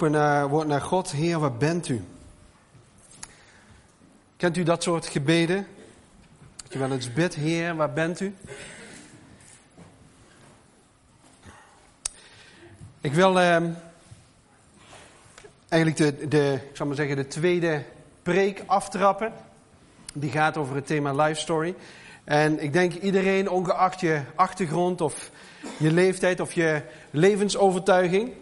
naar, woord naar God, Heer, waar bent u? Kent u dat soort gebeden? Dat je wel eens bidt, Heer, waar bent u? Ik wil eh, eigenlijk de, de, ik maar zeggen, de tweede preek aftrappen. Die gaat over het thema life story. En ik denk iedereen, ongeacht je achtergrond of je leeftijd of je levensovertuiging,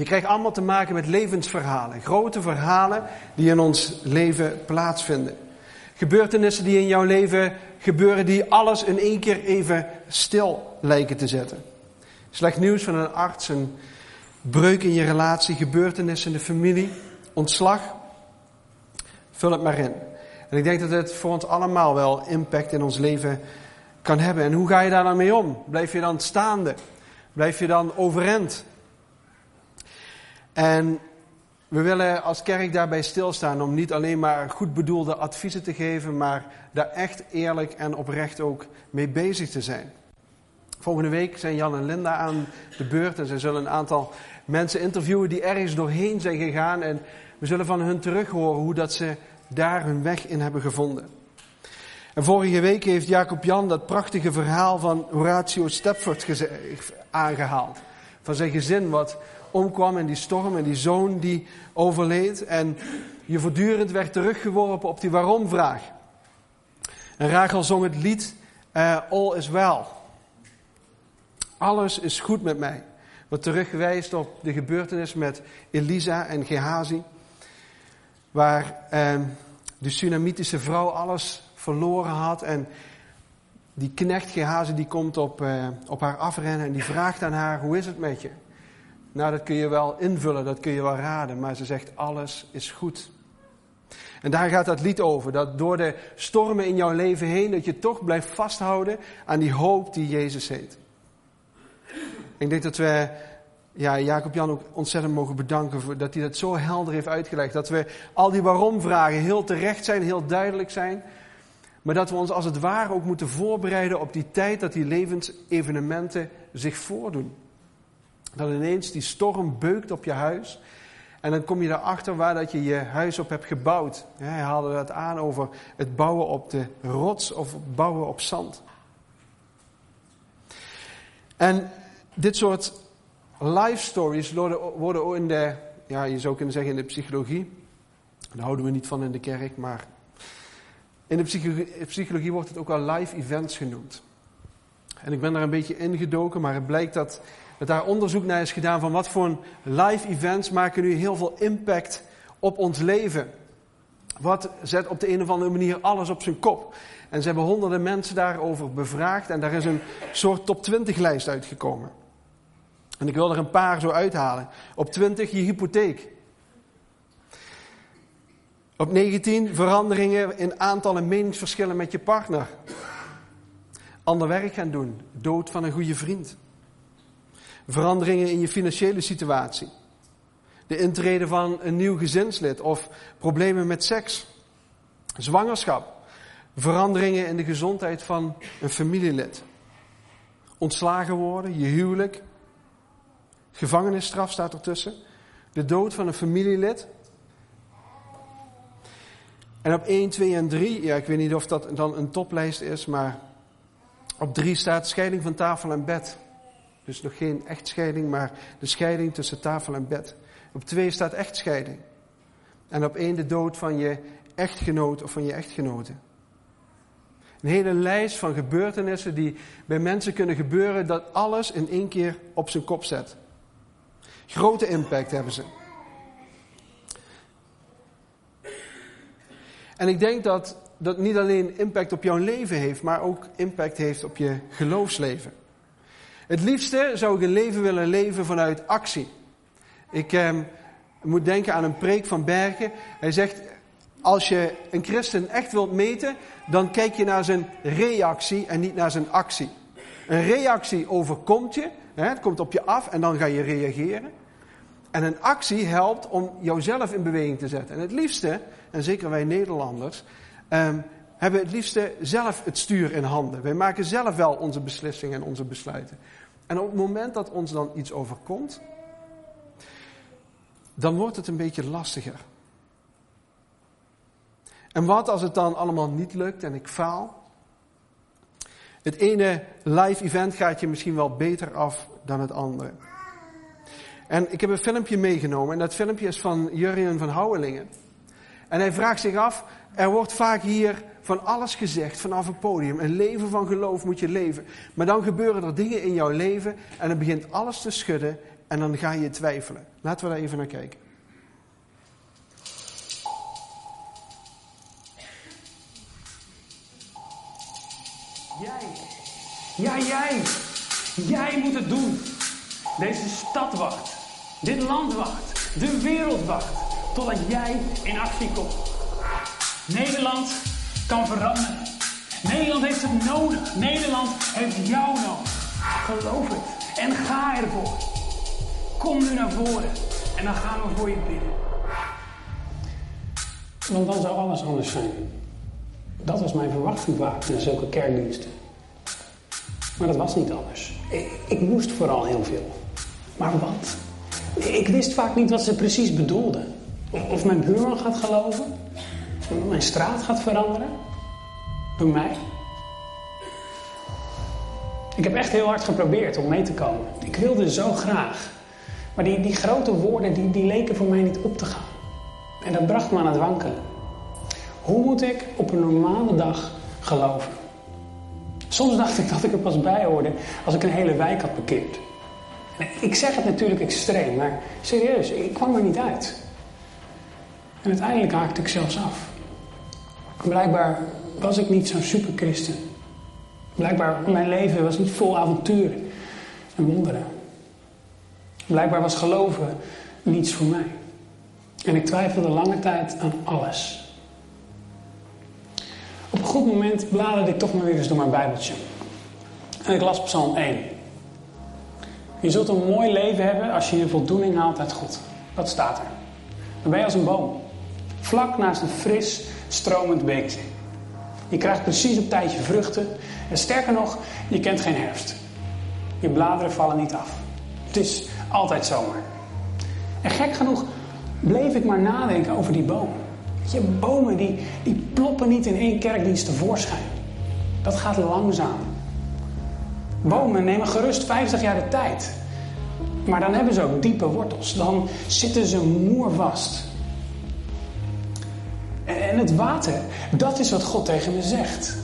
je krijgt allemaal te maken met levensverhalen. Grote verhalen die in ons leven plaatsvinden. Gebeurtenissen die in jouw leven gebeuren, die alles in één keer even stil lijken te zetten. Slecht nieuws van een arts, een breuk in je relatie, gebeurtenissen in de familie, ontslag. Vul het maar in. En ik denk dat het voor ons allemaal wel impact in ons leven kan hebben. En hoe ga je daar dan mee om? Blijf je dan staande? Blijf je dan overeind? En we willen als kerk daarbij stilstaan om niet alleen maar goed bedoelde adviezen te geven, maar daar echt eerlijk en oprecht ook mee bezig te zijn. Volgende week zijn Jan en Linda aan de beurt en ze zullen een aantal mensen interviewen die ergens doorheen zijn gegaan en we zullen van hun terug horen hoe dat ze daar hun weg in hebben gevonden. En vorige week heeft Jacob Jan dat prachtige verhaal van Horatio Stepford aangehaald. Van zijn gezin wat omkwam in die storm en die zoon die overleed. En je voortdurend werd teruggeworpen op die waarom-vraag. En Rachel zong het lied uh, All is well. Alles is goed met mij. Wat terugwijst op de gebeurtenis met Elisa en Gehazi. Waar uh, de Sunamitische vrouw alles verloren had. En die knecht Gehazi die komt op, uh, op haar afrennen en die vraagt aan haar, hoe is het met je? Nou, dat kun je wel invullen, dat kun je wel raden, maar ze zegt alles is goed. En daar gaat dat lied over, dat door de stormen in jouw leven heen, dat je toch blijft vasthouden aan die hoop die Jezus heet. Ik denk dat we ja, Jacob Jan ook ontzettend mogen bedanken voor dat hij dat zo helder heeft uitgelegd. Dat we al die waarom-vragen heel terecht zijn, heel duidelijk zijn. Maar dat we ons als het ware ook moeten voorbereiden op die tijd dat die levensevenementen zich voordoen. Dat ineens die storm beukt op je huis. En dan kom je erachter waar dat je je huis op hebt gebouwd. Hij haalde dat aan over het bouwen op de rots of bouwen op zand. En dit soort life stories worden in de, ja, je zou kunnen zeggen in de psychologie. Daar houden we niet van in de kerk, maar in de psychologie, psychologie wordt het ook wel live events genoemd. En ik ben daar een beetje ingedoken, maar het blijkt dat dat daar onderzoek naar is gedaan van wat voor live events maken nu heel veel impact op ons leven. Wat zet op de een of andere manier alles op zijn kop. En ze hebben honderden mensen daarover bevraagd en daar is een soort top 20 lijst uitgekomen. En ik wil er een paar zo uithalen. Op 20 je hypotheek. Op 19 veranderingen in aantallen meningsverschillen met je partner. Ander werk gaan doen. Dood van een goede vriend. Veranderingen in je financiële situatie. De intrede van een nieuw gezinslid of problemen met seks. Zwangerschap. Veranderingen in de gezondheid van een familielid. Ontslagen worden, je huwelijk. Gevangenisstraf staat ertussen. De dood van een familielid. En op 1, 2 en 3, ja, ik weet niet of dat dan een toplijst is, maar op 3 staat scheiding van tafel en bed. Dus nog geen echtscheiding, maar de scheiding tussen tafel en bed. Op twee staat echtscheiding. En op één de dood van je echtgenoot of van je echtgenote. Een hele lijst van gebeurtenissen die bij mensen kunnen gebeuren dat alles in één keer op zijn kop zet. Grote impact hebben ze. En ik denk dat dat niet alleen impact op jouw leven heeft, maar ook impact heeft op je geloofsleven. Het liefste zou ik een leven willen leven vanuit actie. Ik eh, moet denken aan een preek van Bergen. Hij zegt, als je een christen echt wilt meten, dan kijk je naar zijn reactie en niet naar zijn actie. Een reactie overkomt je, hè, het komt op je af en dan ga je reageren. En een actie helpt om jouzelf in beweging te zetten. En het liefste, en zeker wij Nederlanders, eh, hebben het liefste zelf het stuur in handen. Wij maken zelf wel onze beslissingen en onze besluiten. En op het moment dat ons dan iets overkomt, dan wordt het een beetje lastiger. En wat als het dan allemaal niet lukt en ik faal? Het ene live event gaat je misschien wel beter af dan het andere. En ik heb een filmpje meegenomen en dat filmpje is van Jurjen van Houwelingen. En hij vraagt zich af, er wordt vaak hier van alles gezegd vanaf het podium. Een leven van geloof moet je leven. Maar dan gebeuren er dingen in jouw leven en dan begint alles te schudden en dan ga je twijfelen. Laten we daar even naar kijken. Jij, ja jij, jij moet het doen. Deze stad wacht, dit land wacht, de wereld wacht, totdat jij in actie komt. Nederland kan veranderen. Nederland heeft het nodig. Nederland heeft jou nodig. Geloof het en ga ervoor. Kom nu naar voren en dan gaan we voor je bidden. Want dan zou alles anders zijn. Dat was mijn verwachting vaak in zulke kerkdiensten. Maar dat was niet anders. Ik, ik moest vooral heel veel. Maar wat? Ik wist vaak niet wat ze precies bedoelden. Of mijn buurman gaat geloven. Mijn straat gaat veranderen. Door mij. Ik heb echt heel hard geprobeerd om mee te komen. Ik wilde zo graag. Maar die, die grote woorden die, die leken voor mij niet op te gaan. En dat bracht me aan het wankelen. Hoe moet ik op een normale dag geloven? Soms dacht ik dat ik er pas bij hoorde als ik een hele wijk had bekeerd. Ik zeg het natuurlijk extreem, maar serieus, ik kwam er niet uit. En uiteindelijk haakte ik zelfs af. Blijkbaar was ik niet zo'n superchristen. Blijkbaar mijn leven was niet vol avonturen en wonderen. Blijkbaar was geloven niets voor mij. En ik twijfelde lange tijd aan alles. Op een goed moment bladerde ik toch maar weer eens door mijn Bijbeltje. En ik las Psalm 1. Je zult een mooi leven hebben als je je voldoening haalt uit God. Dat staat er. Dan ben je als een boom. Vlak naast een fris, stromend beekje. Je krijgt precies op tijd je vruchten. En sterker nog, je kent geen herfst. Je bladeren vallen niet af. Het is altijd zomer. En gek genoeg bleef ik maar nadenken over die boom. Je, bomen die, die ploppen niet in één kerkdienst tevoorschijn. Dat gaat langzaam. Bomen nemen gerust 50 jaar de tijd. Maar dan hebben ze ook diepe wortels. Dan zitten ze moervast. En het water, dat is wat God tegen me zegt.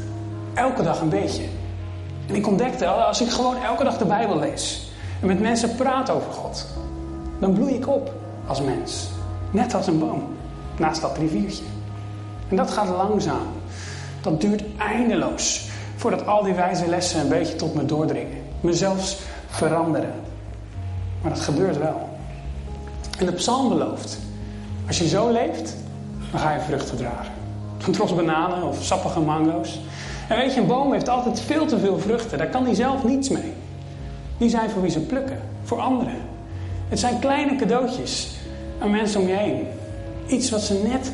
Elke dag een beetje. En ik ontdekte, als ik gewoon elke dag de Bijbel lees en met mensen praat over God, dan bloei ik op als mens. Net als een boom naast dat riviertje. En dat gaat langzaam. Dat duurt eindeloos voordat al die wijze lessen een beetje tot me doordringen. Me zelfs veranderen. Maar dat gebeurt wel. En de psalm belooft: als je zo leeft, dan ga je vruchten dragen. Tros bananen of sappige mango's. En weet je, een boom heeft altijd veel te veel vruchten. Daar kan hij zelf niets mee. Die zijn voor wie ze plukken, voor anderen. Het zijn kleine cadeautjes aan mensen om je heen. Iets wat ze net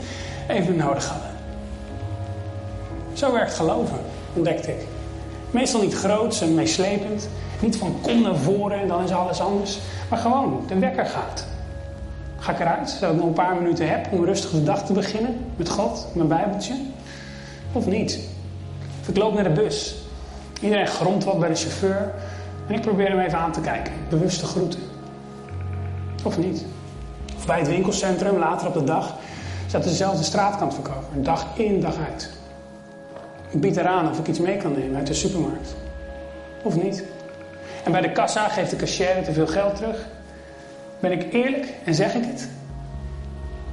even nodig hadden. Zo werkt geloven, ontdekte ik. Meestal niet groots en meeslepend. Niet van kom naar voren en dan is alles anders. Maar gewoon, de wekker gaat. Ga ik eruit, zodat ik nog een paar minuten heb om een rustige dag te beginnen. Met God, mijn bijbeltje. Of niet. Of ik loop naar de bus. Iedereen gromt wat bij de chauffeur. En ik probeer hem even aan te kijken. Bewuste groeten. Of niet. Of bij het winkelcentrum, later op de dag, staat dezelfde straatkant verkopen. Dag in, dag uit. Ik bied eraan of ik iets mee kan nemen uit de supermarkt. Of niet. En bij de kassa geeft de cashier te veel geld terug. Ben ik eerlijk en zeg ik het?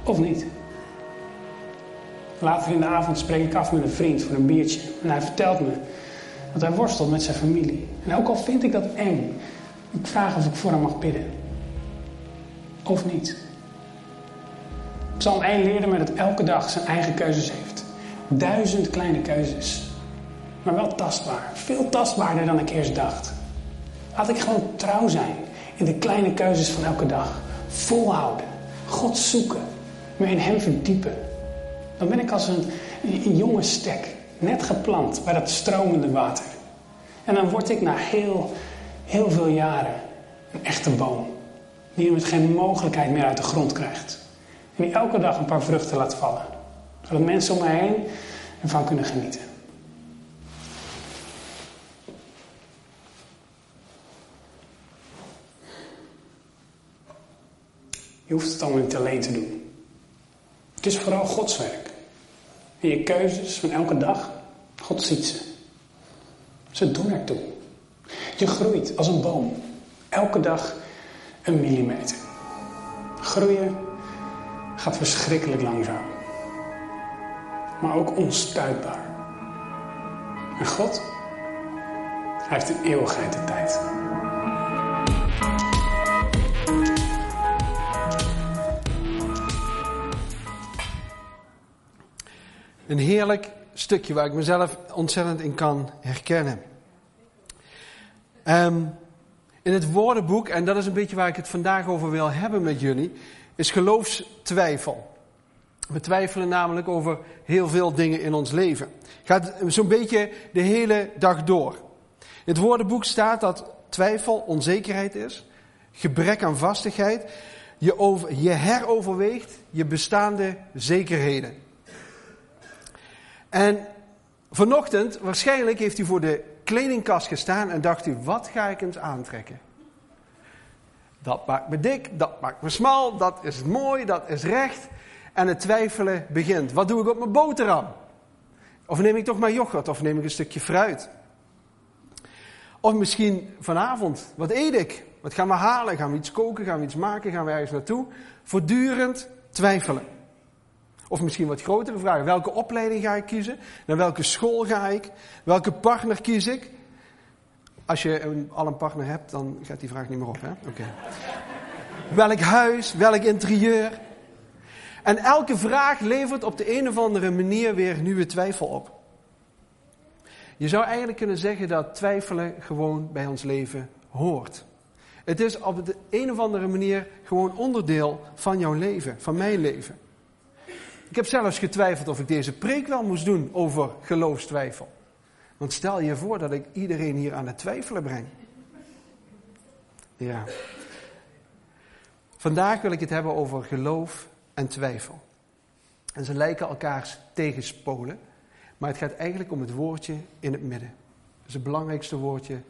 Of niet? Later in de avond spreek ik af met een vriend voor een biertje. En hij vertelt me dat hij worstelt met zijn familie. En ook al vind ik dat eng, ik vraag of ik voor hem mag bidden. Of niet. Psalm 1 leerde me dat elke dag zijn eigen keuzes heeft. Duizend kleine keuzes. Maar wel tastbaar. Veel tastbaarder dan ik eerst dacht. Laat ik gewoon trouw zijn in de kleine keuzes van elke dag. Volhouden. God zoeken. Me in Hem verdiepen. Dan ben ik als een, een jonge stek. Net geplant bij dat stromende water. En dan word ik na heel, heel veel jaren een echte boom. die je met geen mogelijkheid meer uit de grond krijgt. En die elke dag een paar vruchten laat vallen. Zodat mensen om mij heen ervan kunnen genieten. Je hoeft het allemaal niet alleen te doen. Het is vooral Gods werk. En je keuzes van elke dag, God ziet ze. Ze doen ertoe. Je groeit als een boom. Elke dag een millimeter. Groeien gaat verschrikkelijk langzaam. Maar ook onstuitbaar. En God, hij heeft een eeuwigheid de tijd. Een heerlijk stukje waar ik mezelf ontzettend in kan herkennen. Ehm, in het woordenboek, en dat is een beetje waar ik het vandaag over wil hebben met jullie, is geloofstwijfel. We twijfelen namelijk over heel veel dingen in ons leven. Gaat zo'n beetje de hele dag door. In het woordenboek staat dat twijfel onzekerheid is, gebrek aan vastigheid, je, je heroverweegt je bestaande zekerheden. En vanochtend, waarschijnlijk heeft hij voor de kledingkast gestaan en dacht hij, wat ga ik eens aantrekken? Dat maakt me dik, dat maakt me smal, dat is mooi, dat is recht. En het twijfelen begint. Wat doe ik op mijn boterham? Of neem ik toch maar yoghurt of neem ik een stukje fruit? Of misschien vanavond, wat eet ik? Wat gaan we halen? Gaan we iets koken? Gaan we iets maken? Gaan we ergens naartoe? Voortdurend twijfelen. Of misschien wat grotere vragen. Welke opleiding ga ik kiezen? Naar welke school ga ik? Welke partner kies ik? Als je een, al een partner hebt, dan gaat die vraag niet meer op. Hè? Welk huis? Welk interieur? En elke vraag levert op de een of andere manier weer nieuwe twijfel op. Je zou eigenlijk kunnen zeggen dat twijfelen gewoon bij ons leven hoort. Het is op de een of andere manier gewoon onderdeel van jouw leven, van mijn leven. Ik heb zelfs getwijfeld of ik deze preek wel moest doen over geloofstwijfel. Want stel je voor dat ik iedereen hier aan het twijfelen breng. Ja. Vandaag wil ik het hebben over geloof en twijfel. En ze lijken elkaars tegenspolen, maar het gaat eigenlijk om het woordje in het midden. Dat is het belangrijkste woordje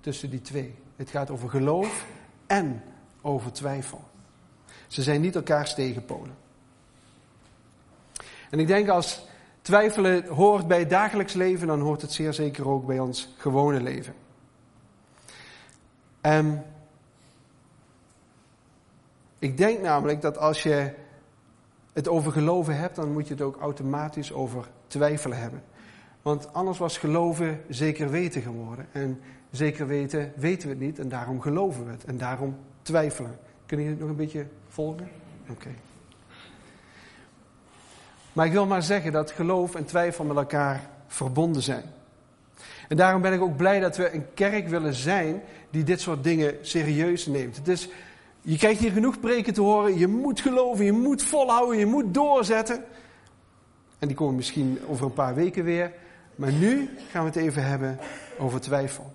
tussen die twee. Het gaat over geloof en over twijfel. Ze zijn niet elkaars tegenpolen. En ik denk als twijfelen hoort bij het dagelijks leven, dan hoort het zeer zeker ook bij ons gewone leven. En ik denk namelijk dat als je het over geloven hebt, dan moet je het ook automatisch over twijfelen hebben. Want anders was geloven zeker weten geworden. En zeker weten weten we het niet en daarom geloven we het. En daarom twijfelen. Kunnen jullie het nog een beetje volgen? Oké. Maar ik wil maar zeggen dat geloof en twijfel met elkaar verbonden zijn. En daarom ben ik ook blij dat we een kerk willen zijn die dit soort dingen serieus neemt. Is, je krijgt hier genoeg preken te horen. Je moet geloven, je moet volhouden, je moet doorzetten. En die komen misschien over een paar weken weer. Maar nu gaan we het even hebben over twijfel.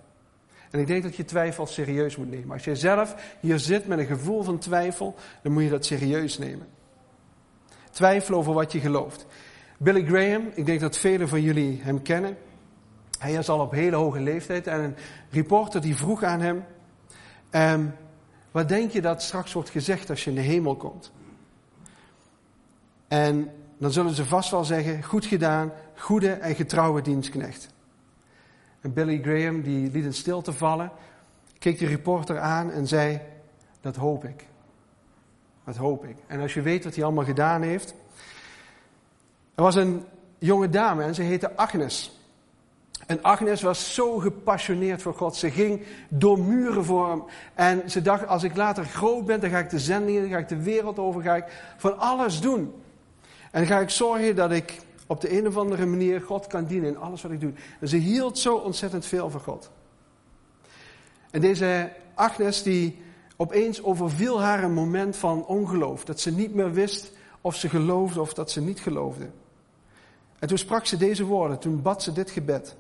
En ik denk dat je twijfel serieus moet nemen. Als jij zelf hier zit met een gevoel van twijfel, dan moet je dat serieus nemen. Twijfel over wat je gelooft. Billy Graham, ik denk dat velen van jullie hem kennen. Hij is al op hele hoge leeftijd en een reporter die vroeg aan hem: ehm, Wat denk je dat straks wordt gezegd als je in de hemel komt? En dan zullen ze vast wel zeggen: Goed gedaan, goede en getrouwe dienstknecht. En Billy Graham die liet in stilte vallen, keek de reporter aan en zei: Dat hoop ik. Dat hoop ik. En als je weet wat hij allemaal gedaan heeft. Er was een jonge dame en ze heette Agnes. En Agnes was zo gepassioneerd voor God. Ze ging door muren voor hem. En ze dacht, als ik later groot ben, dan ga ik de zendingen, dan ga ik de wereld over, ga ik van alles doen. En dan ga ik zorgen dat ik op de een of andere manier God kan dienen in alles wat ik doe. En ze hield zo ontzettend veel van God. En deze Agnes, die Opeens overviel haar een moment van ongeloof. Dat ze niet meer wist of ze geloofde of dat ze niet geloofde. En toen sprak ze deze woorden, toen bad ze dit gebed.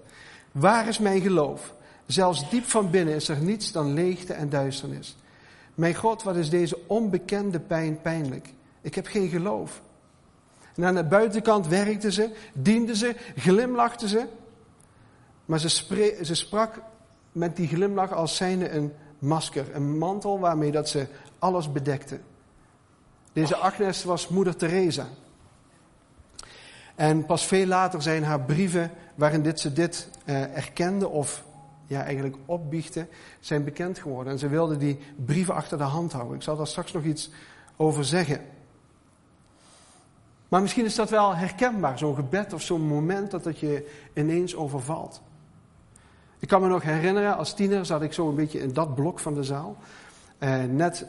Waar is mijn geloof? Zelfs diep van binnen is er niets dan leegte en duisternis. Mijn God, wat is deze onbekende pijn pijnlijk? Ik heb geen geloof. En aan de buitenkant werkte ze, diende ze, glimlachte ze. Maar ze, sprak met die glimlach als zijnde een masker, een mantel waarmee dat ze alles bedekte. Deze Agnes was moeder Teresa. En pas veel later zijn haar brieven waarin dit ze dit eh, erkende of ja, eigenlijk opbiechten, zijn bekend geworden. En ze wilde die brieven achter de hand houden. Ik zal daar straks nog iets over zeggen. Maar misschien is dat wel herkenbaar, zo'n gebed of zo'n moment dat het je ineens overvalt. Ik kan me nog herinneren, als tiener zat ik zo een beetje in dat blok van de zaal. Eh, net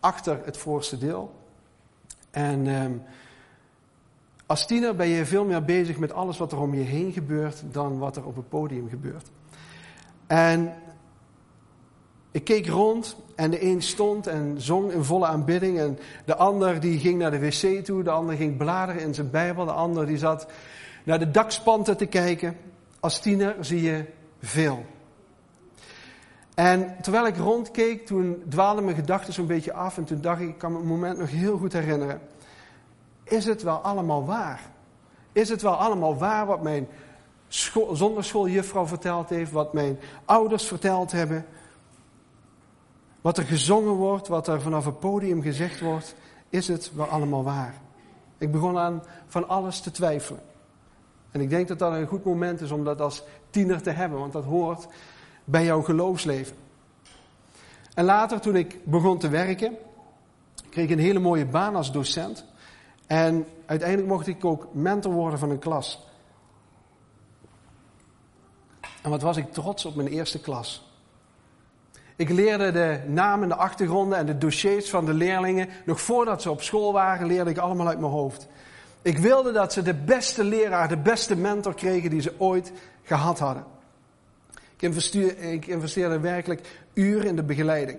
achter het voorste deel. En eh, als tiener ben je veel meer bezig met alles wat er om je heen gebeurt dan wat er op het podium gebeurt. En ik keek rond en de een stond en zong in volle aanbidding. En de ander die ging naar de wc toe, de ander ging bladeren in zijn Bijbel. De ander die zat naar de dakspanten te kijken. Als tiener zie je veel. En terwijl ik rondkeek, toen dwaalden mijn gedachten zo'n beetje af. En toen dacht ik, ik kan me het moment nog heel goed herinneren. Is het wel allemaal waar? Is het wel allemaal waar wat mijn school, zonderschooljuffrouw verteld heeft, wat mijn ouders verteld hebben? Wat er gezongen wordt, wat er vanaf het podium gezegd wordt, is het wel allemaal waar? Ik begon aan van alles te twijfelen. En ik denk dat dat een goed moment is om dat als tiener te hebben, want dat hoort bij jouw geloofsleven. En later, toen ik begon te werken, kreeg ik een hele mooie baan als docent. En uiteindelijk mocht ik ook mentor worden van een klas. En wat was ik trots op mijn eerste klas. Ik leerde de namen, de achtergronden en de dossiers van de leerlingen. Nog voordat ze op school waren, leerde ik allemaal uit mijn hoofd. Ik wilde dat ze de beste leraar, de beste mentor kregen die ze ooit gehad hadden. Ik investeerde, werkelijk uren in de begeleiding.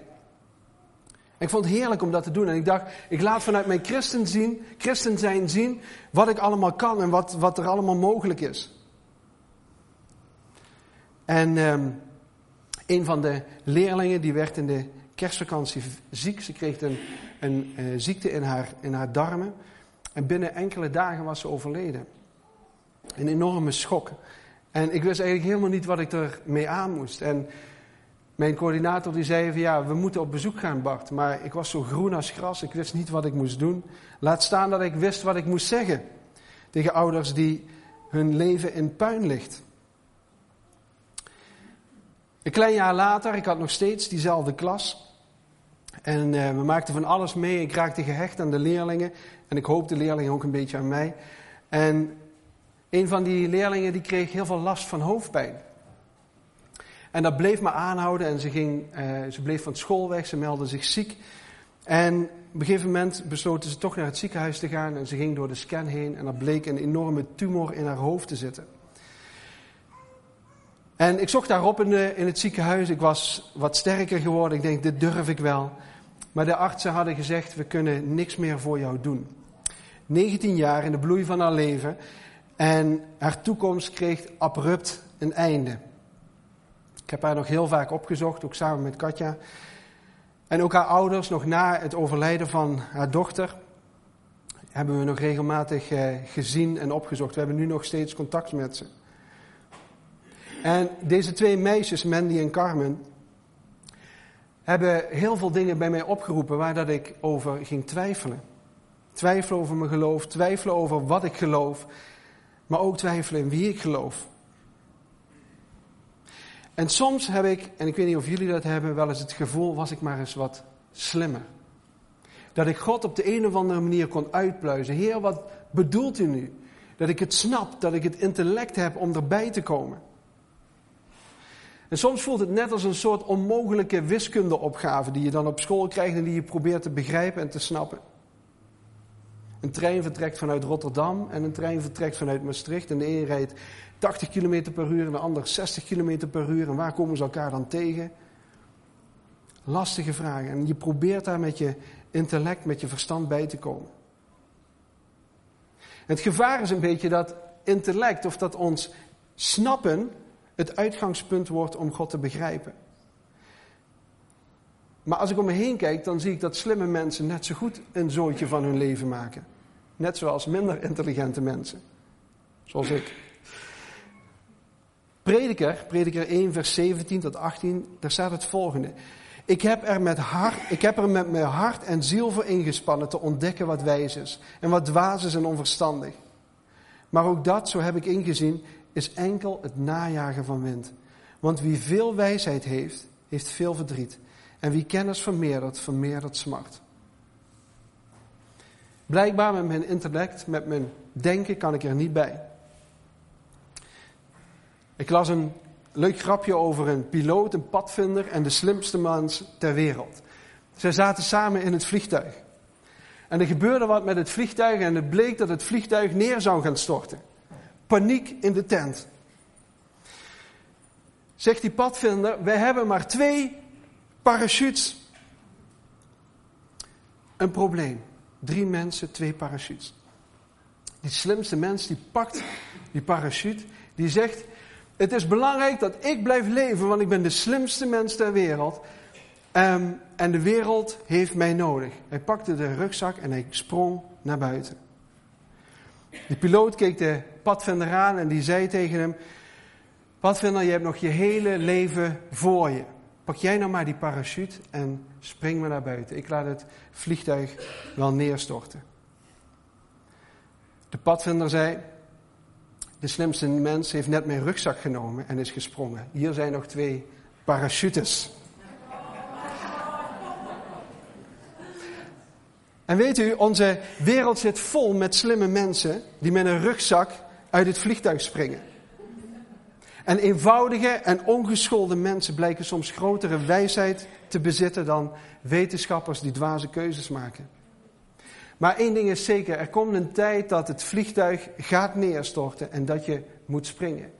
ik vond het heerlijk om dat te doen. En ik dacht, ik laat vanuit mijn christen, zien, christen zijn zien wat ik allemaal kan en wat, wat er allemaal mogelijk is. En um, een van de leerlingen die werd in de kerstvakantie ziek. Ze kreeg een, een uh, ziekte in haar, in haar darmen. En binnen enkele dagen was ze overleden. Een enorme schok. En ik wist eigenlijk helemaal niet wat ik ermee aan moest. En mijn coördinator die zei van ja, we moeten op bezoek gaan Bart. Maar ik was zo groen als gras, ik wist niet wat ik moest doen. Laat staan dat ik wist wat ik moest zeggen. Tegen ouders die hun leven in puin ligt. Een klein jaar later, ik had nog steeds diezelfde klas. En uh, we maakten van alles mee. Ik raakte gehecht aan de leerlingen. En ik hoop de leerlingen ook een beetje aan mij. En een van die leerlingen die kreeg heel veel last van hoofdpijn. En dat bleef me aanhouden en ze, ging, uh, ze bleef van school weg, ze meldde zich ziek. En op een gegeven moment besloten ze toch naar het ziekenhuis te gaan en ze ging door de scan heen en er bleek een enorme tumor in haar hoofd te zitten. En ik zocht daarop in, de, in het ziekenhuis, ik was wat sterker geworden, ik denk dit durf ik wel. Maar de artsen hadden gezegd, we kunnen niks meer voor jou doen. 19 jaar in de bloei van haar leven. En haar toekomst kreeg abrupt een einde. Ik heb haar nog heel vaak opgezocht, ook samen met Katja. En ook haar ouders, nog na het overlijden van haar dochter, hebben we nog regelmatig eh, gezien en opgezocht. We hebben nu nog steeds contact met ze. En deze twee meisjes, Mandy en Carmen, hebben heel veel dingen bij mij opgeroepen waar dat ik over ging twijfelen. Twijfelen over mijn geloof, twijfelen over wat ik geloof, maar ook twijfelen in wie ik geloof. En soms heb ik, en ik weet niet of jullie dat hebben, wel eens het gevoel, was ik maar eens wat slimmer. Dat ik God op de een of andere manier kon uitpluizen. Heer, wat bedoelt u nu? Dat ik het snap, dat ik het intellect heb om erbij te komen. En soms voelt het net als een soort onmogelijke wiskundeopgave die je dan op school krijgt en die je probeert te begrijpen en te snappen. Een trein vertrekt vanuit Rotterdam en een trein vertrekt vanuit Maastricht. En de een rijdt 80 km per uur en de ander 60 km per uur. En waar komen ze elkaar dan tegen? Lastige vragen. En je probeert daar met je intellect, met je verstand bij te komen. Het gevaar is een beetje dat intellect of dat ons snappen het uitgangspunt wordt om God te begrijpen. Maar als ik om me heen kijk, dan zie ik dat slimme mensen net zo goed een zooitje van hun leven maken. Net zoals minder intelligente mensen. Zoals ik. Prediker, prediker 1, vers 17 tot 18, daar staat het volgende. Ik heb, er met hart, ik heb er met mijn hart en ziel voor ingespannen te ontdekken wat wijs is en wat dwaas is en onverstandig. Maar ook dat, zo heb ik ingezien, is enkel het najagen van wind. Want wie veel wijsheid heeft, heeft veel verdriet. En wie kennis vermeerdert, vermeerdert smart. Blijkbaar met mijn intellect, met mijn denken kan ik er niet bij. Ik las een leuk grapje over een piloot, een padvinder en de slimste mens ter wereld. Zij zaten samen in het vliegtuig. En er gebeurde wat met het vliegtuig en het bleek dat het vliegtuig neer zou gaan storten. Paniek in de tent. Zegt die padvinder, wij hebben maar twee parachutes. Een probleem. Drie mensen, twee parachutes. Die slimste mens die pakt die parachute, die zegt, het is belangrijk dat ik blijf leven, want ik ben de slimste mens ter wereld. Um, en de wereld heeft mij nodig. Hij pakte de rugzak en hij sprong naar buiten. De piloot keek de padvinder aan en die zei tegen hem: Padvinder, je hebt nog je hele leven voor je. Pak jij nou maar die parachute en spring maar naar buiten. Ik laat het vliegtuig wel neerstorten. De padvinder zei: De slimste mens heeft net mijn rugzak genomen en is gesprongen. Hier zijn nog twee parachutes. En weet u, onze wereld zit vol met slimme mensen die met een rugzak uit het vliegtuig springen. En eenvoudige en ongeschoolde mensen blijken soms grotere wijsheid te bezitten dan wetenschappers die dwaze keuzes maken. Maar één ding is zeker, er komt een tijd dat het vliegtuig gaat neerstorten en dat je moet springen.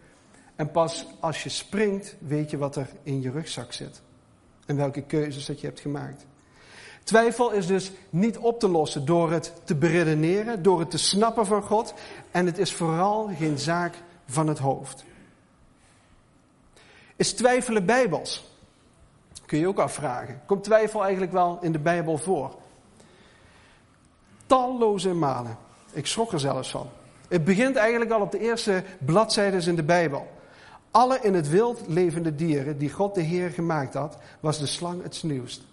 En pas als je springt, weet je wat er in je rugzak zit. En welke keuzes dat je hebt gemaakt. Twijfel is dus niet op te lossen door het te beredeneren, door het te snappen van God. En het is vooral geen zaak van het hoofd. Is twijfelen bijbels? Kun je ook afvragen. Komt twijfel eigenlijk wel in de Bijbel voor? Talloze malen. Ik schrok er zelfs van. Het begint eigenlijk al op de eerste bladzijden in de Bijbel. Alle in het wild levende dieren die God de Heer gemaakt had, was de slang het sneeuwst.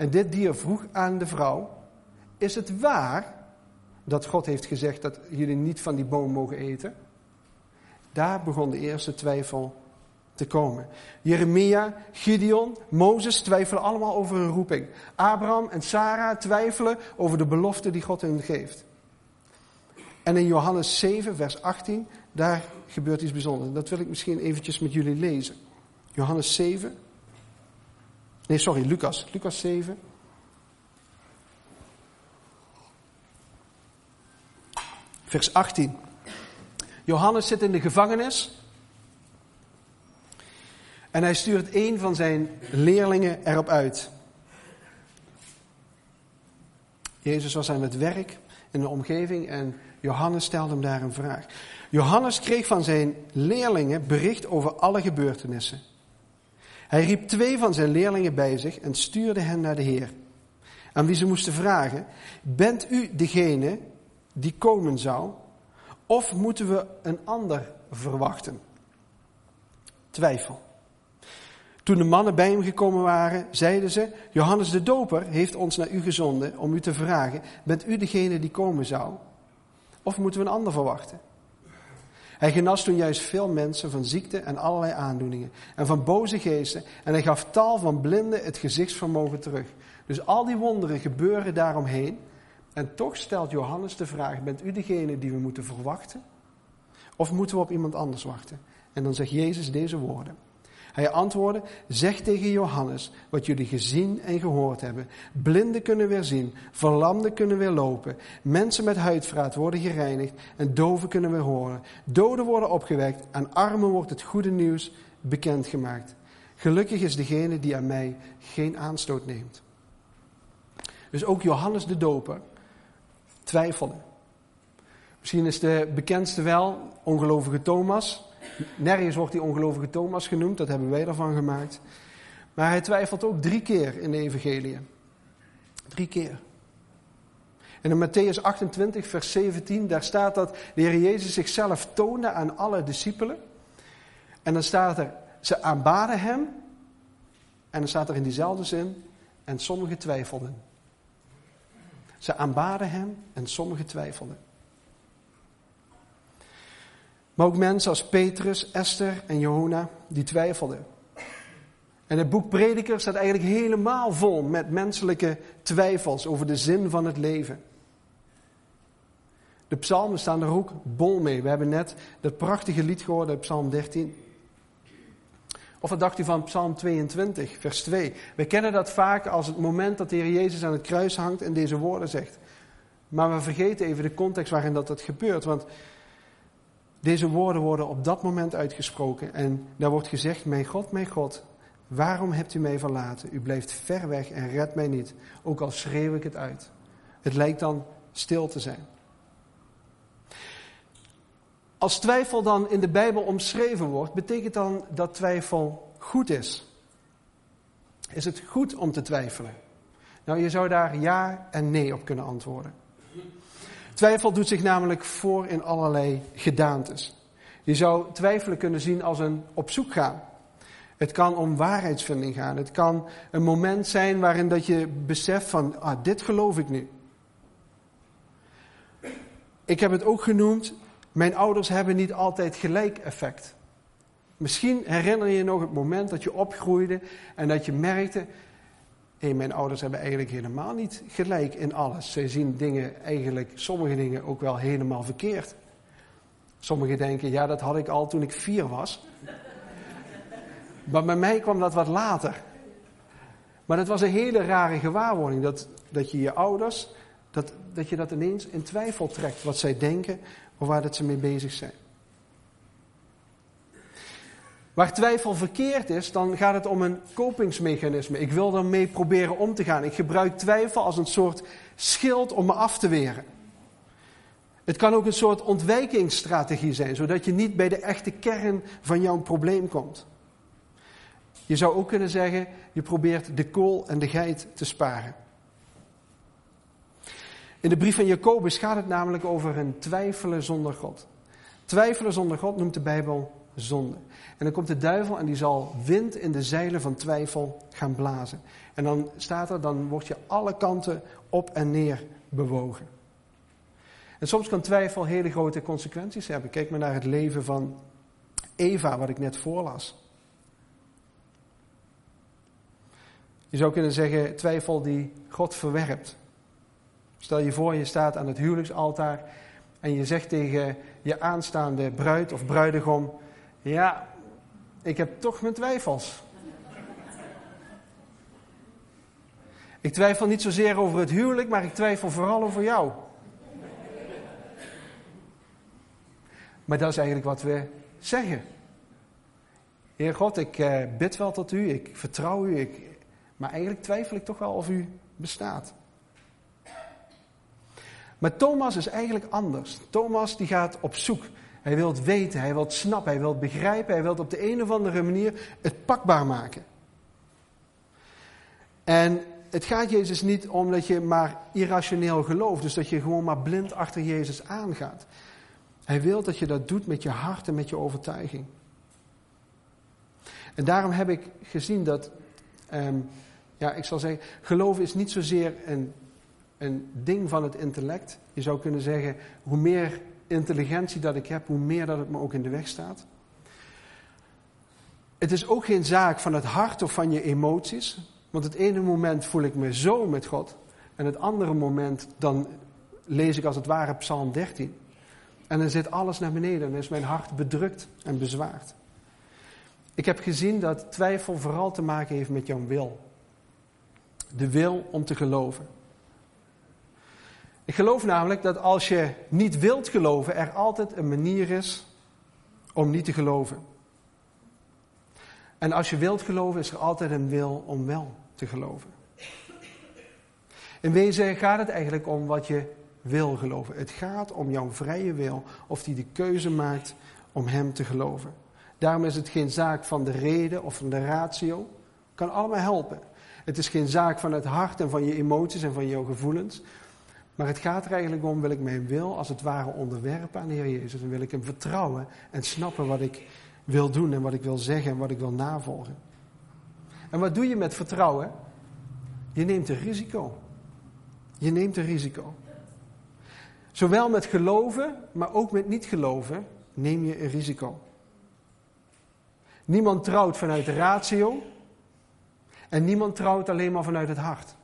En dit dier vroeg aan de vrouw: Is het waar dat God heeft gezegd dat jullie niet van die boom mogen eten? Daar begon de eerste twijfel te komen. Jeremia, Gideon, Mozes twijfelen allemaal over hun roeping. Abraham en Sarah twijfelen over de belofte die God hen geeft. En in Johannes 7, vers 18, daar gebeurt iets bijzonders. Dat wil ik misschien eventjes met jullie lezen. Johannes 7, Nee, sorry, Lucas. Lucas 7. Vers 18. Johannes zit in de gevangenis. En hij stuurt een van zijn leerlingen erop uit. Jezus was aan het werk in de omgeving en Johannes stelde hem daar een vraag. Johannes kreeg van zijn leerlingen bericht over alle gebeurtenissen. Hij riep twee van zijn leerlingen bij zich en stuurde hen naar de Heer. Aan wie ze moesten vragen: Bent u degene die komen zou? Of moeten we een ander verwachten? Twijfel. Toen de mannen bij hem gekomen waren, zeiden ze: Johannes de Doper heeft ons naar u gezonden om u te vragen: Bent u degene die komen zou? Of moeten we een ander verwachten? Hij genas toen juist veel mensen van ziekte en allerlei aandoeningen. En van boze geesten. En hij gaf tal van blinden het gezichtsvermogen terug. Dus al die wonderen gebeuren daaromheen. En toch stelt Johannes de vraag: Bent u degene die we moeten verwachten? Of moeten we op iemand anders wachten? En dan zegt Jezus deze woorden. Hij antwoordde, zeg tegen Johannes wat jullie gezien en gehoord hebben. Blinden kunnen weer zien, verlamden kunnen weer lopen, mensen met huidvraat worden gereinigd en doven kunnen weer horen. Doden worden opgewekt, aan armen wordt het goede nieuws bekendgemaakt. Gelukkig is degene die aan mij geen aanstoot neemt. Dus ook Johannes de Doper twijfelde. Misschien is de bekendste wel ongelovige Thomas. Nergens wordt die ongelovige Thomas genoemd, dat hebben wij ervan gemaakt. Maar hij twijfelt ook drie keer in de evangelie. Drie keer. En in Matthäus 28, vers 17, daar staat dat de Heer Jezus zichzelf toonde aan alle discipelen. En dan staat er, ze aanbaden hem. En dan staat er in diezelfde zin, en sommigen twijfelden. Ze aanbaden hem en sommigen twijfelden. Maar ook mensen als Petrus, Esther en Johanna, die twijfelden. En het boek Prediker staat eigenlijk helemaal vol met menselijke twijfels over de zin van het leven. De psalmen staan er ook bol mee. We hebben net dat prachtige lied gehoord uit Psalm 13. Of wat dacht u van Psalm 22, vers 2? We kennen dat vaak als het moment dat de Heer Jezus aan het kruis hangt en deze woorden zegt. Maar we vergeten even de context waarin dat, dat gebeurt. Want deze woorden worden op dat moment uitgesproken. En daar wordt gezegd, mijn God, mijn God, waarom hebt u mij verlaten? U blijft ver weg en redt mij niet. Ook al schreeuw ik het uit. Het lijkt dan stil te zijn. Als twijfel dan in de Bijbel omschreven wordt, betekent dan dat twijfel goed is. Is het goed om te twijfelen? Nou, je zou daar ja en nee op kunnen antwoorden. Twijfel doet zich namelijk voor in allerlei gedaantes. Je zou twijfelen kunnen zien als een op zoek gaan. Het kan om waarheidsvinding gaan. Het kan een moment zijn waarin dat je beseft van, ah, dit geloof ik nu. Ik heb het ook genoemd mijn ouders hebben niet altijd gelijk effect. Misschien herinner je je nog het moment dat je opgroeide en dat je merkte, mijn ouders hebben eigenlijk helemaal niet gelijk in alles. Zij zien dingen eigenlijk, sommige dingen ook wel helemaal verkeerd. Sommigen denken, ja, dat had ik al toen ik vier was. Maar bij mij kwam dat wat later. Maar dat was een hele rare gewaarwording, dat, dat je je ouders, dat, dat je dat ineens in twijfel trekt, wat zij denken, of waar dat ze mee bezig zijn. Waar twijfel verkeerd is, dan gaat het om een kopingsmechanisme. Ik wil ermee proberen om te gaan. Ik gebruik twijfel als een soort schild om me af te weren. Het kan ook een soort ontwijkingsstrategie zijn, zodat je niet bij de echte kern van jouw probleem komt. Je zou ook kunnen zeggen, je probeert de kool en de geit te sparen. In de brief van Jacobus gaat het namelijk over een twijfelen zonder God. Twijfelen zonder God noemt de Bijbel zonde. En dan komt de duivel en die zal wind in de zeilen van twijfel gaan blazen. En dan staat er, dan word je alle kanten op en neer bewogen. En soms kan twijfel hele grote consequenties hebben. Kijk maar naar het leven van Eva, wat ik net voorlas. Je zou kunnen zeggen, twijfel die God verwerpt. Stel je voor, je staat aan het huwelijksaltaar en je zegt tegen je aanstaande bruid of bruidegom: Ja, ik heb toch mijn twijfels. Ik twijfel niet zozeer over het huwelijk, maar ik twijfel vooral over jou. Maar dat is eigenlijk wat we zeggen. Heer God, ik eh, bid wel tot u, ik vertrouw u, ik, maar eigenlijk twijfel ik toch wel of u bestaat. Maar Thomas is eigenlijk anders. Thomas die gaat op zoek. Hij wil het weten, hij wil snappen, hij wil begrijpen, hij wil het op de een of andere manier het pakbaar maken. En het gaat Jezus niet om dat je maar irrationeel gelooft, dus dat je gewoon maar blind achter Jezus aangaat. Hij wil dat je dat doet met je hart en met je overtuiging. En daarom heb ik gezien dat, um, ja, ik zal zeggen, geloof is niet zozeer een een ding van het intellect. Je zou kunnen zeggen, hoe meer intelligentie dat ik heb, hoe meer dat het me ook in de weg staat. Het is ook geen zaak van het hart of van je emoties. Want het ene moment voel ik me zo met God. En het andere moment dan lees ik als het ware Psalm 13. En dan zit alles naar beneden en is mijn hart bedrukt en bezwaard. Ik heb gezien dat twijfel vooral te maken heeft met jouw wil. De wil om te geloven. Ik geloof namelijk dat als je niet wilt geloven, er altijd een manier is om niet te geloven. En als je wilt geloven, is er altijd een wil om wel te geloven. In wezen gaat het eigenlijk om wat je wil geloven. Het gaat om jouw vrije wil, of die de keuze maakt om Hem te geloven. Daarom is het geen zaak van de reden of van de ratio. Kan allemaal helpen. Het is geen zaak van het hart en van je emoties en van jouw gevoelens. Maar het gaat er eigenlijk om, wil ik mijn wil als het ware onderwerpen aan de Heer Jezus. En wil ik hem vertrouwen en snappen wat ik wil doen en wat ik wil zeggen en wat ik wil navolgen. En wat doe je met vertrouwen? Je neemt een risico. Je neemt een risico. Zowel met geloven, maar ook met niet geloven, neem je een risico. Niemand trouwt vanuit de ratio en niemand trouwt alleen maar vanuit het hart.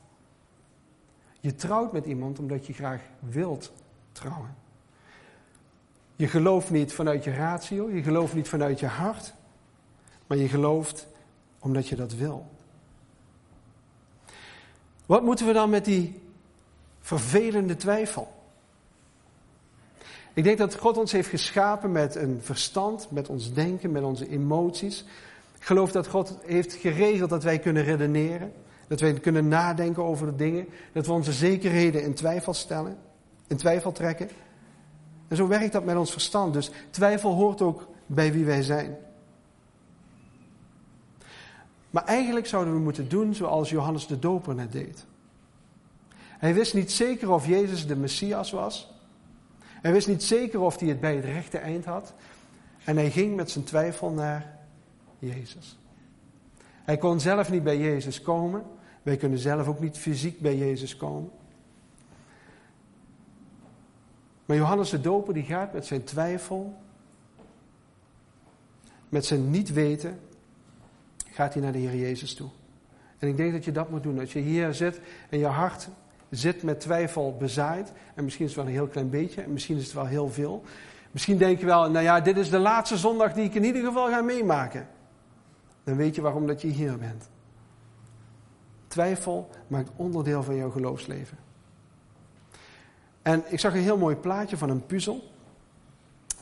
Je trouwt met iemand omdat je graag wilt trouwen. Je gelooft niet vanuit je ratio, je gelooft niet vanuit je hart, maar je gelooft omdat je dat wil. Wat moeten we dan met die vervelende twijfel? Ik denk dat God ons heeft geschapen met een verstand, met ons denken, met onze emoties. Ik geloof dat God heeft geregeld dat wij kunnen redeneren. Dat wij kunnen nadenken over de dingen. Dat we onze zekerheden in twijfel stellen. In twijfel trekken. En zo werkt dat met ons verstand. Dus twijfel hoort ook bij wie wij zijn. Maar eigenlijk zouden we moeten doen zoals Johannes de Doper net deed. Hij wist niet zeker of Jezus de Messias was. Hij wist niet zeker of hij het bij het rechte eind had. En hij ging met zijn twijfel naar Jezus. Hij kon zelf niet bij Jezus komen. Wij kunnen zelf ook niet fysiek bij Jezus komen. Maar Johannes de Doper die gaat met zijn twijfel, met zijn niet weten, gaat hij naar de Heer Jezus toe. En ik denk dat je dat moet doen. Als je hier zit en je hart zit met twijfel bezaaid, en misschien is het wel een heel klein beetje, en misschien is het wel heel veel. Misschien denk je wel, nou ja, dit is de laatste zondag die ik in ieder geval ga meemaken. Dan weet je waarom dat je hier bent. Twijfel maakt onderdeel van jouw geloofsleven. En ik zag een heel mooi plaatje van een puzzel.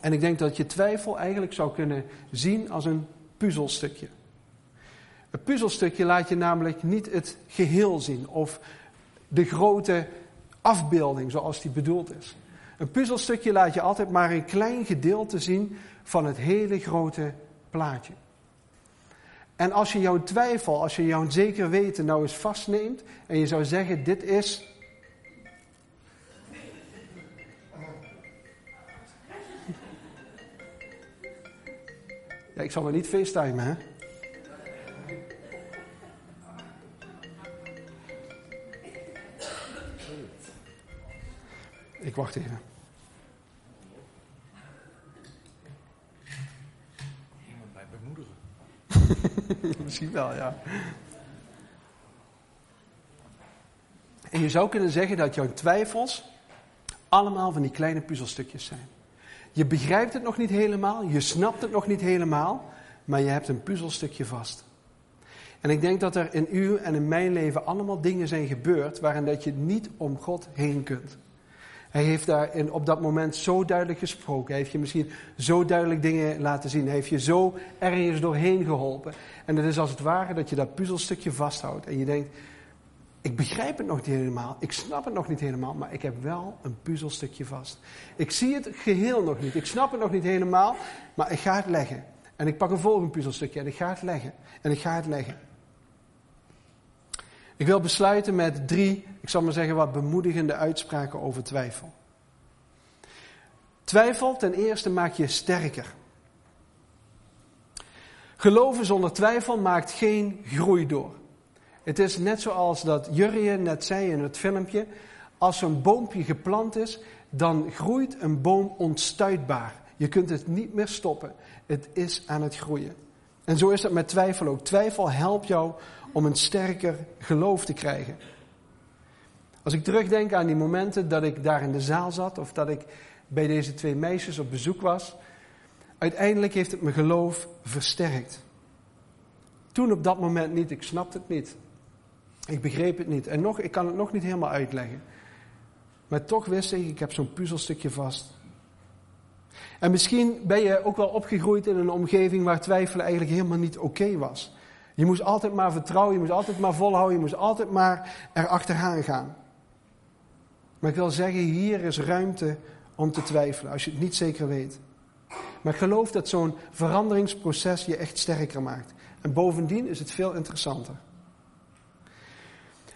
En ik denk dat je twijfel eigenlijk zou kunnen zien als een puzzelstukje. Een puzzelstukje laat je namelijk niet het geheel zien of de grote afbeelding zoals die bedoeld is. Een puzzelstukje laat je altijd maar een klein gedeelte zien van het hele grote plaatje. En als je jouw twijfel, als je jouw zeker weten nou eens vastneemt en je zou zeggen dit is Ja, ik zal maar niet facetimen, hè? Ik wacht even. Iemand bij bemoedigen. Misschien wel, ja. En je zou kunnen zeggen dat jouw twijfels allemaal van die kleine puzzelstukjes zijn. Je begrijpt het nog niet helemaal, je snapt het nog niet helemaal, maar je hebt een puzzelstukje vast. En ik denk dat er in uw en in mijn leven allemaal dingen zijn gebeurd waarin dat je niet om God heen kunt. Hij heeft daar in, op dat moment zo duidelijk gesproken. Hij heeft je misschien zo duidelijk dingen laten zien. Hij heeft je zo ergens doorheen geholpen. En het is als het ware dat je dat puzzelstukje vasthoudt. En je denkt, ik begrijp het nog niet helemaal. Ik snap het nog niet helemaal. Maar ik heb wel een puzzelstukje vast. Ik zie het geheel nog niet. Ik snap het nog niet helemaal. Maar ik ga het leggen. En ik pak een volgend puzzelstukje en ik ga het leggen. En ik ga het leggen. Ik wil besluiten met drie, ik zal maar zeggen, wat bemoedigende uitspraken over twijfel. Twijfel ten eerste maakt je sterker. Geloven zonder twijfel maakt geen groei door. Het is net zoals dat Jurje net zei in het filmpje. Als zo'n boompje geplant is, dan groeit een boom onstuitbaar. Je kunt het niet meer stoppen. Het is aan het groeien. En zo is het met twijfel ook. Twijfel helpt jou om een sterker geloof te krijgen. Als ik terugdenk aan die momenten dat ik daar in de zaal zat of dat ik bij deze twee meisjes op bezoek was, uiteindelijk heeft het mijn geloof versterkt. Toen op dat moment niet, ik snapte het niet. Ik begreep het niet. En nog, ik kan het nog niet helemaal uitleggen. Maar toch wist ik, ik heb zo'n puzzelstukje vast. En misschien ben je ook wel opgegroeid in een omgeving waar twijfelen eigenlijk helemaal niet oké was. Je moest altijd maar vertrouwen, je moest altijd maar volhouden, je moest altijd maar erachteraan gaan. Maar ik wil zeggen, hier is ruimte om te twijfelen, als je het niet zeker weet. Maar ik geloof dat zo'n veranderingsproces je echt sterker maakt. En bovendien is het veel interessanter.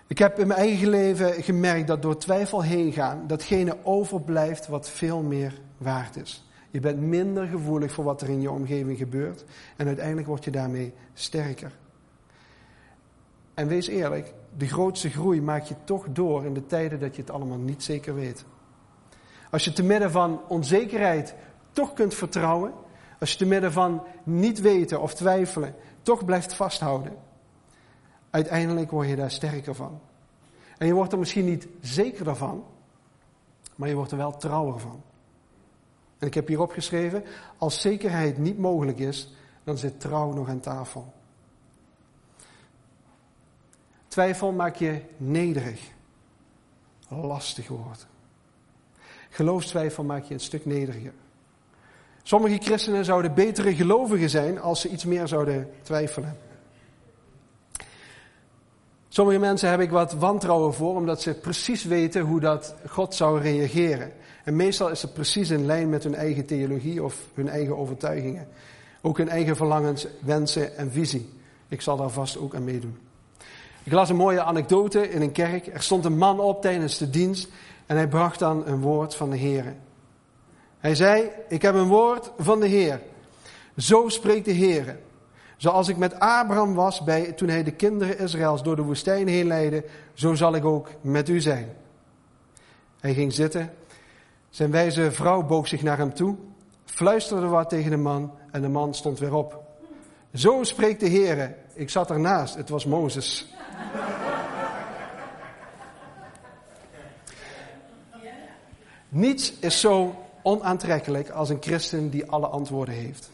Ik heb in mijn eigen leven gemerkt dat door twijfel heen gaan, datgene overblijft wat veel meer waard is. Je bent minder gevoelig voor wat er in je omgeving gebeurt en uiteindelijk word je daarmee sterker. En wees eerlijk, de grootste groei maak je toch door in de tijden dat je het allemaal niet zeker weet. Als je te midden van onzekerheid toch kunt vertrouwen, als je te midden van niet weten of twijfelen toch blijft vasthouden, uiteindelijk word je daar sterker van. En je wordt er misschien niet zekerder van, maar je wordt er wel trouwer van. En ik heb hier opgeschreven, als zekerheid niet mogelijk is, dan zit trouw nog aan tafel. Twijfel maak je nederig. Lastig woord. Geloofstwijfel maak je een stuk nederiger. Sommige christenen zouden betere gelovigen zijn als ze iets meer zouden twijfelen. Sommige mensen heb ik wat wantrouwen voor, omdat ze precies weten hoe dat God zou reageren. En meestal is het precies in lijn met hun eigen theologie of hun eigen overtuigingen. Ook hun eigen verlangens, wensen en visie. Ik zal daar vast ook aan meedoen. Ik las een mooie anekdote in een kerk. Er stond een man op tijdens de dienst en hij bracht dan een woord van de Heer. Hij zei, ik heb een woord van de Heer. Zo spreekt de Heer. Zoals ik met Abraham was bij, toen hij de kinderen Israëls door de woestijn heen leidde, zo zal ik ook met u zijn. Hij ging zitten. Zijn wijze vrouw boog zich naar hem toe, fluisterde wat tegen de man en de man stond weer op. Zo spreekt de Heer. Ik zat ernaast, het was Mozes. Niets is zo onaantrekkelijk als een christen die alle antwoorden heeft.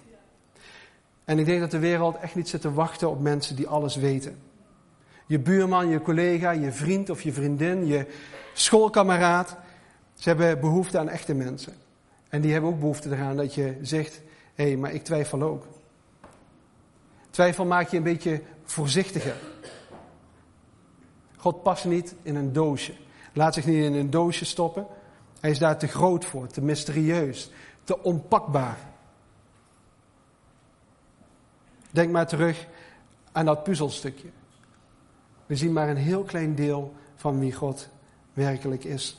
En ik denk dat de wereld echt niet zit te wachten op mensen die alles weten. Je buurman, je collega, je vriend of je vriendin, je schoolkameraad. Ze hebben behoefte aan echte mensen. En die hebben ook behoefte eraan dat je zegt, hé, hey, maar ik twijfel ook. Twijfel maakt je een beetje voorzichtiger. God past niet in een doosje. Laat zich niet in een doosje stoppen. Hij is daar te groot voor, te mysterieus, te onpakbaar. Denk maar terug aan dat puzzelstukje. We zien maar een heel klein deel van wie God werkelijk is.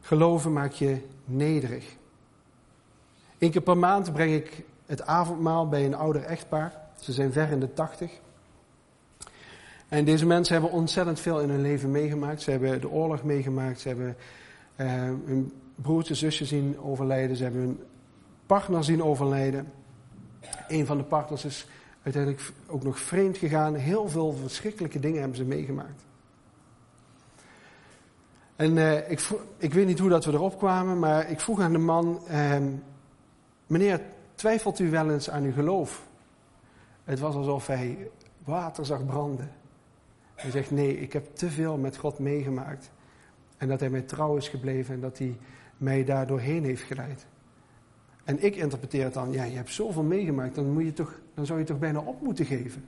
Geloven maakt je nederig. Eén keer per maand breng ik het avondmaal bij een ouder echtpaar. Ze zijn ver in de tachtig. En deze mensen hebben ontzettend veel in hun leven meegemaakt. Ze hebben de oorlog meegemaakt. Ze hebben uh, hun broertje, zusje zien overlijden. Ze hebben hun partner zien overlijden. Een van de partners is uiteindelijk ook nog vreemd gegaan. Heel veel verschrikkelijke dingen hebben ze meegemaakt. En uh, ik, ik, weet niet hoe dat we erop kwamen, maar ik vroeg aan de man: uh, Meneer, twijfelt u wel eens aan uw geloof? Het was alsof hij water zag branden. Hij zegt, nee, ik heb te veel met God meegemaakt. En dat hij mij trouw is gebleven en dat hij mij daar doorheen heeft geleid. En ik interpreteer het dan, ja, je hebt zoveel meegemaakt, dan, moet je toch, dan zou je toch bijna op moeten geven.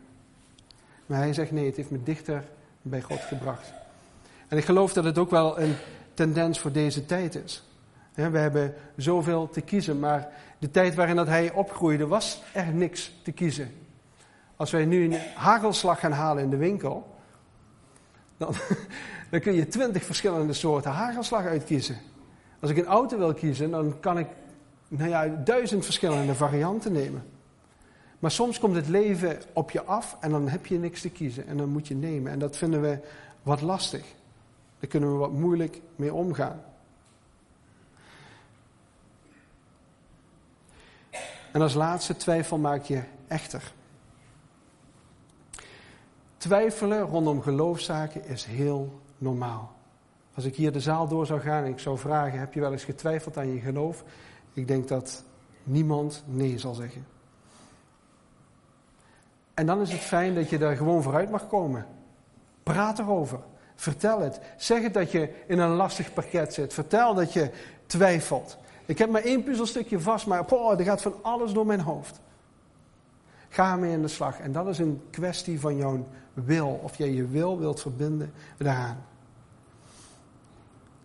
Maar hij zegt, nee, het heeft me dichter bij God gebracht. En ik geloof dat het ook wel een tendens voor deze tijd is. We hebben zoveel te kiezen, maar de tijd waarin dat hij opgroeide was er niks te kiezen. Als wij nu een hagelslag gaan halen in de winkel, dan, dan kun je twintig verschillende soorten hagelslag uitkiezen. Als ik een auto wil kiezen, dan kan ik nou ja, duizend verschillende varianten nemen. Maar soms komt het leven op je af en dan heb je niks te kiezen en dan moet je nemen. En dat vinden we wat lastig. Daar kunnen we wat moeilijk mee omgaan. En als laatste twijfel maak je echter. Twijfelen rondom geloofszaken is heel normaal. Als ik hier de zaal door zou gaan en ik zou vragen: heb je wel eens getwijfeld aan je geloof? Ik denk dat niemand nee zal zeggen. En dan is het fijn dat je daar gewoon vooruit mag komen. Praat erover. Vertel het. Zeg het dat je in een lastig pakket zit. Vertel dat je twijfelt. Ik heb maar één puzzelstukje vast, maar poh, er gaat van alles door mijn hoofd. Ga ermee in de slag. En dat is een kwestie van jouw wil. Of jij je wil wilt verbinden daaraan.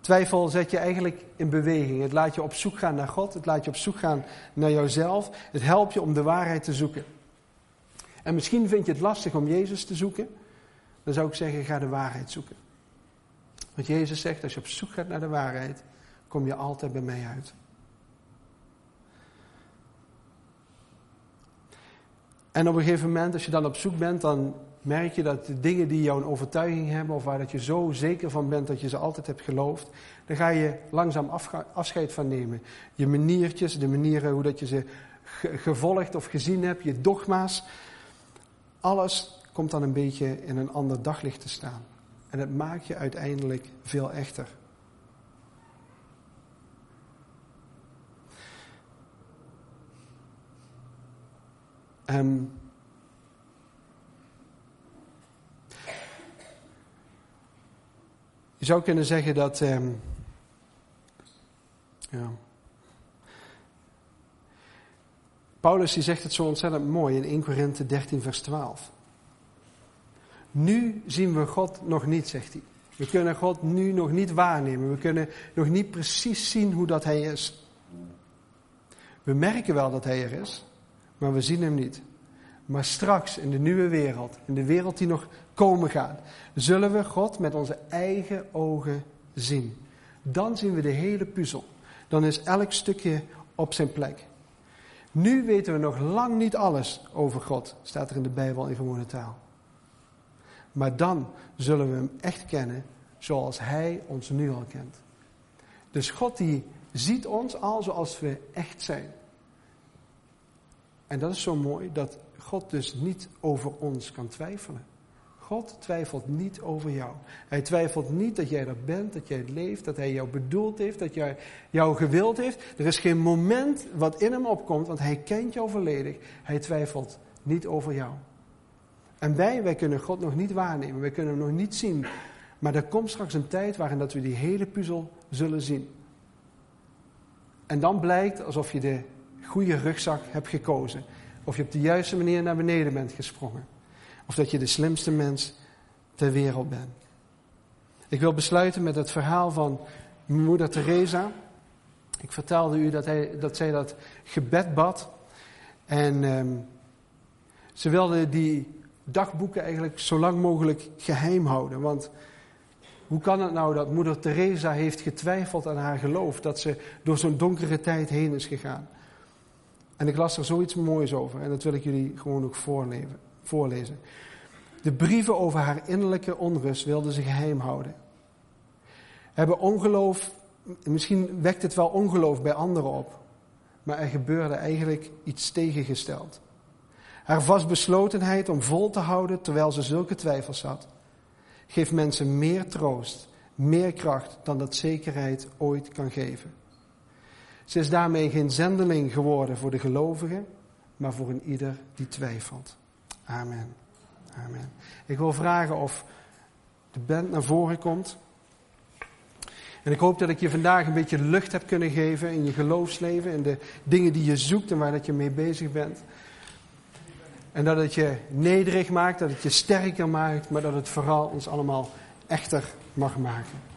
Twijfel zet je eigenlijk in beweging. Het laat je op zoek gaan naar God. Het laat je op zoek gaan naar jouzelf. Het helpt je om de waarheid te zoeken. En misschien vind je het lastig om Jezus te zoeken. dan zou ik zeggen, ga de waarheid zoeken. Want Jezus zegt, als je op zoek gaat naar de waarheid, kom je altijd bij mij uit. En op een gegeven moment, als je dan op zoek bent, dan merk je dat de dingen die jou een overtuiging hebben, of waar dat je zo zeker van bent dat je ze altijd hebt geloofd, dan ga je langzaam afscheid van nemen. Je maniertjes, de manieren hoe dat je ze gevolgd of gezien hebt, je dogma's, alles komt dan een beetje in een ander daglicht te staan. En het maakt je uiteindelijk veel echter. Um, je zou kunnen zeggen dat. Um, ja. Paulus die zegt het zo ontzettend mooi in 1 Korinthe 13, vers 12. Nu zien we God nog niet, zegt hij. We kunnen God nu nog niet waarnemen. We kunnen nog niet precies zien hoe dat Hij is. We merken wel dat Hij er is, maar we zien Hem niet. Maar straks in de nieuwe wereld, in de wereld die nog komen gaat, zullen we God met onze eigen ogen zien. Dan zien we de hele puzzel. Dan is elk stukje op zijn plek. Nu weten we nog lang niet alles over God, staat er in de Bijbel in gewone taal. Maar dan zullen we hem echt kennen zoals hij ons nu al kent. Dus God die ziet ons al zoals we echt zijn. En dat is zo mooi dat God dus niet over ons kan twijfelen. God twijfelt niet over jou. Hij twijfelt niet dat jij er bent, dat jij leeft, dat hij jou bedoeld heeft, dat jij jou gewild heeft. Er is geen moment wat in hem opkomt, want hij kent jou volledig. Hij twijfelt niet over jou. En wij, wij kunnen God nog niet waarnemen, wij kunnen hem nog niet zien. Maar er komt straks een tijd waarin dat we die hele puzzel zullen zien. En dan blijkt alsof je de goede rugzak hebt gekozen. Of je op de juiste manier naar beneden bent gesprongen. Of dat je de slimste mens ter wereld bent. Ik wil besluiten met het verhaal van moeder Teresa. Ik vertelde u dat, hij, dat zij dat gebed bad. En um, ze wilde die dagboeken eigenlijk zo lang mogelijk geheim houden. Want hoe kan het nou dat moeder Teresa heeft getwijfeld aan haar geloof? Dat ze door zo'n donkere tijd heen is gegaan. En ik las er zoiets moois over en dat wil ik jullie gewoon ook voorlezen. De brieven over haar innerlijke onrust wilden ze geheim houden. Hebben ongeloof, misschien wekt het wel ongeloof bij anderen op, maar er gebeurde eigenlijk iets tegengesteld. Haar vastbeslotenheid om vol te houden terwijl ze zulke twijfels had, geeft mensen meer troost, meer kracht dan dat zekerheid ooit kan geven. Ze is daarmee geen zendeling geworden voor de gelovigen, maar voor een ieder die twijfelt. Amen. Amen. Ik wil vragen of de band naar voren komt. En ik hoop dat ik je vandaag een beetje lucht heb kunnen geven in je geloofsleven, in de dingen die je zoekt en waar dat je mee bezig bent. En dat het je nederig maakt, dat het je sterker maakt, maar dat het vooral ons allemaal echter mag maken.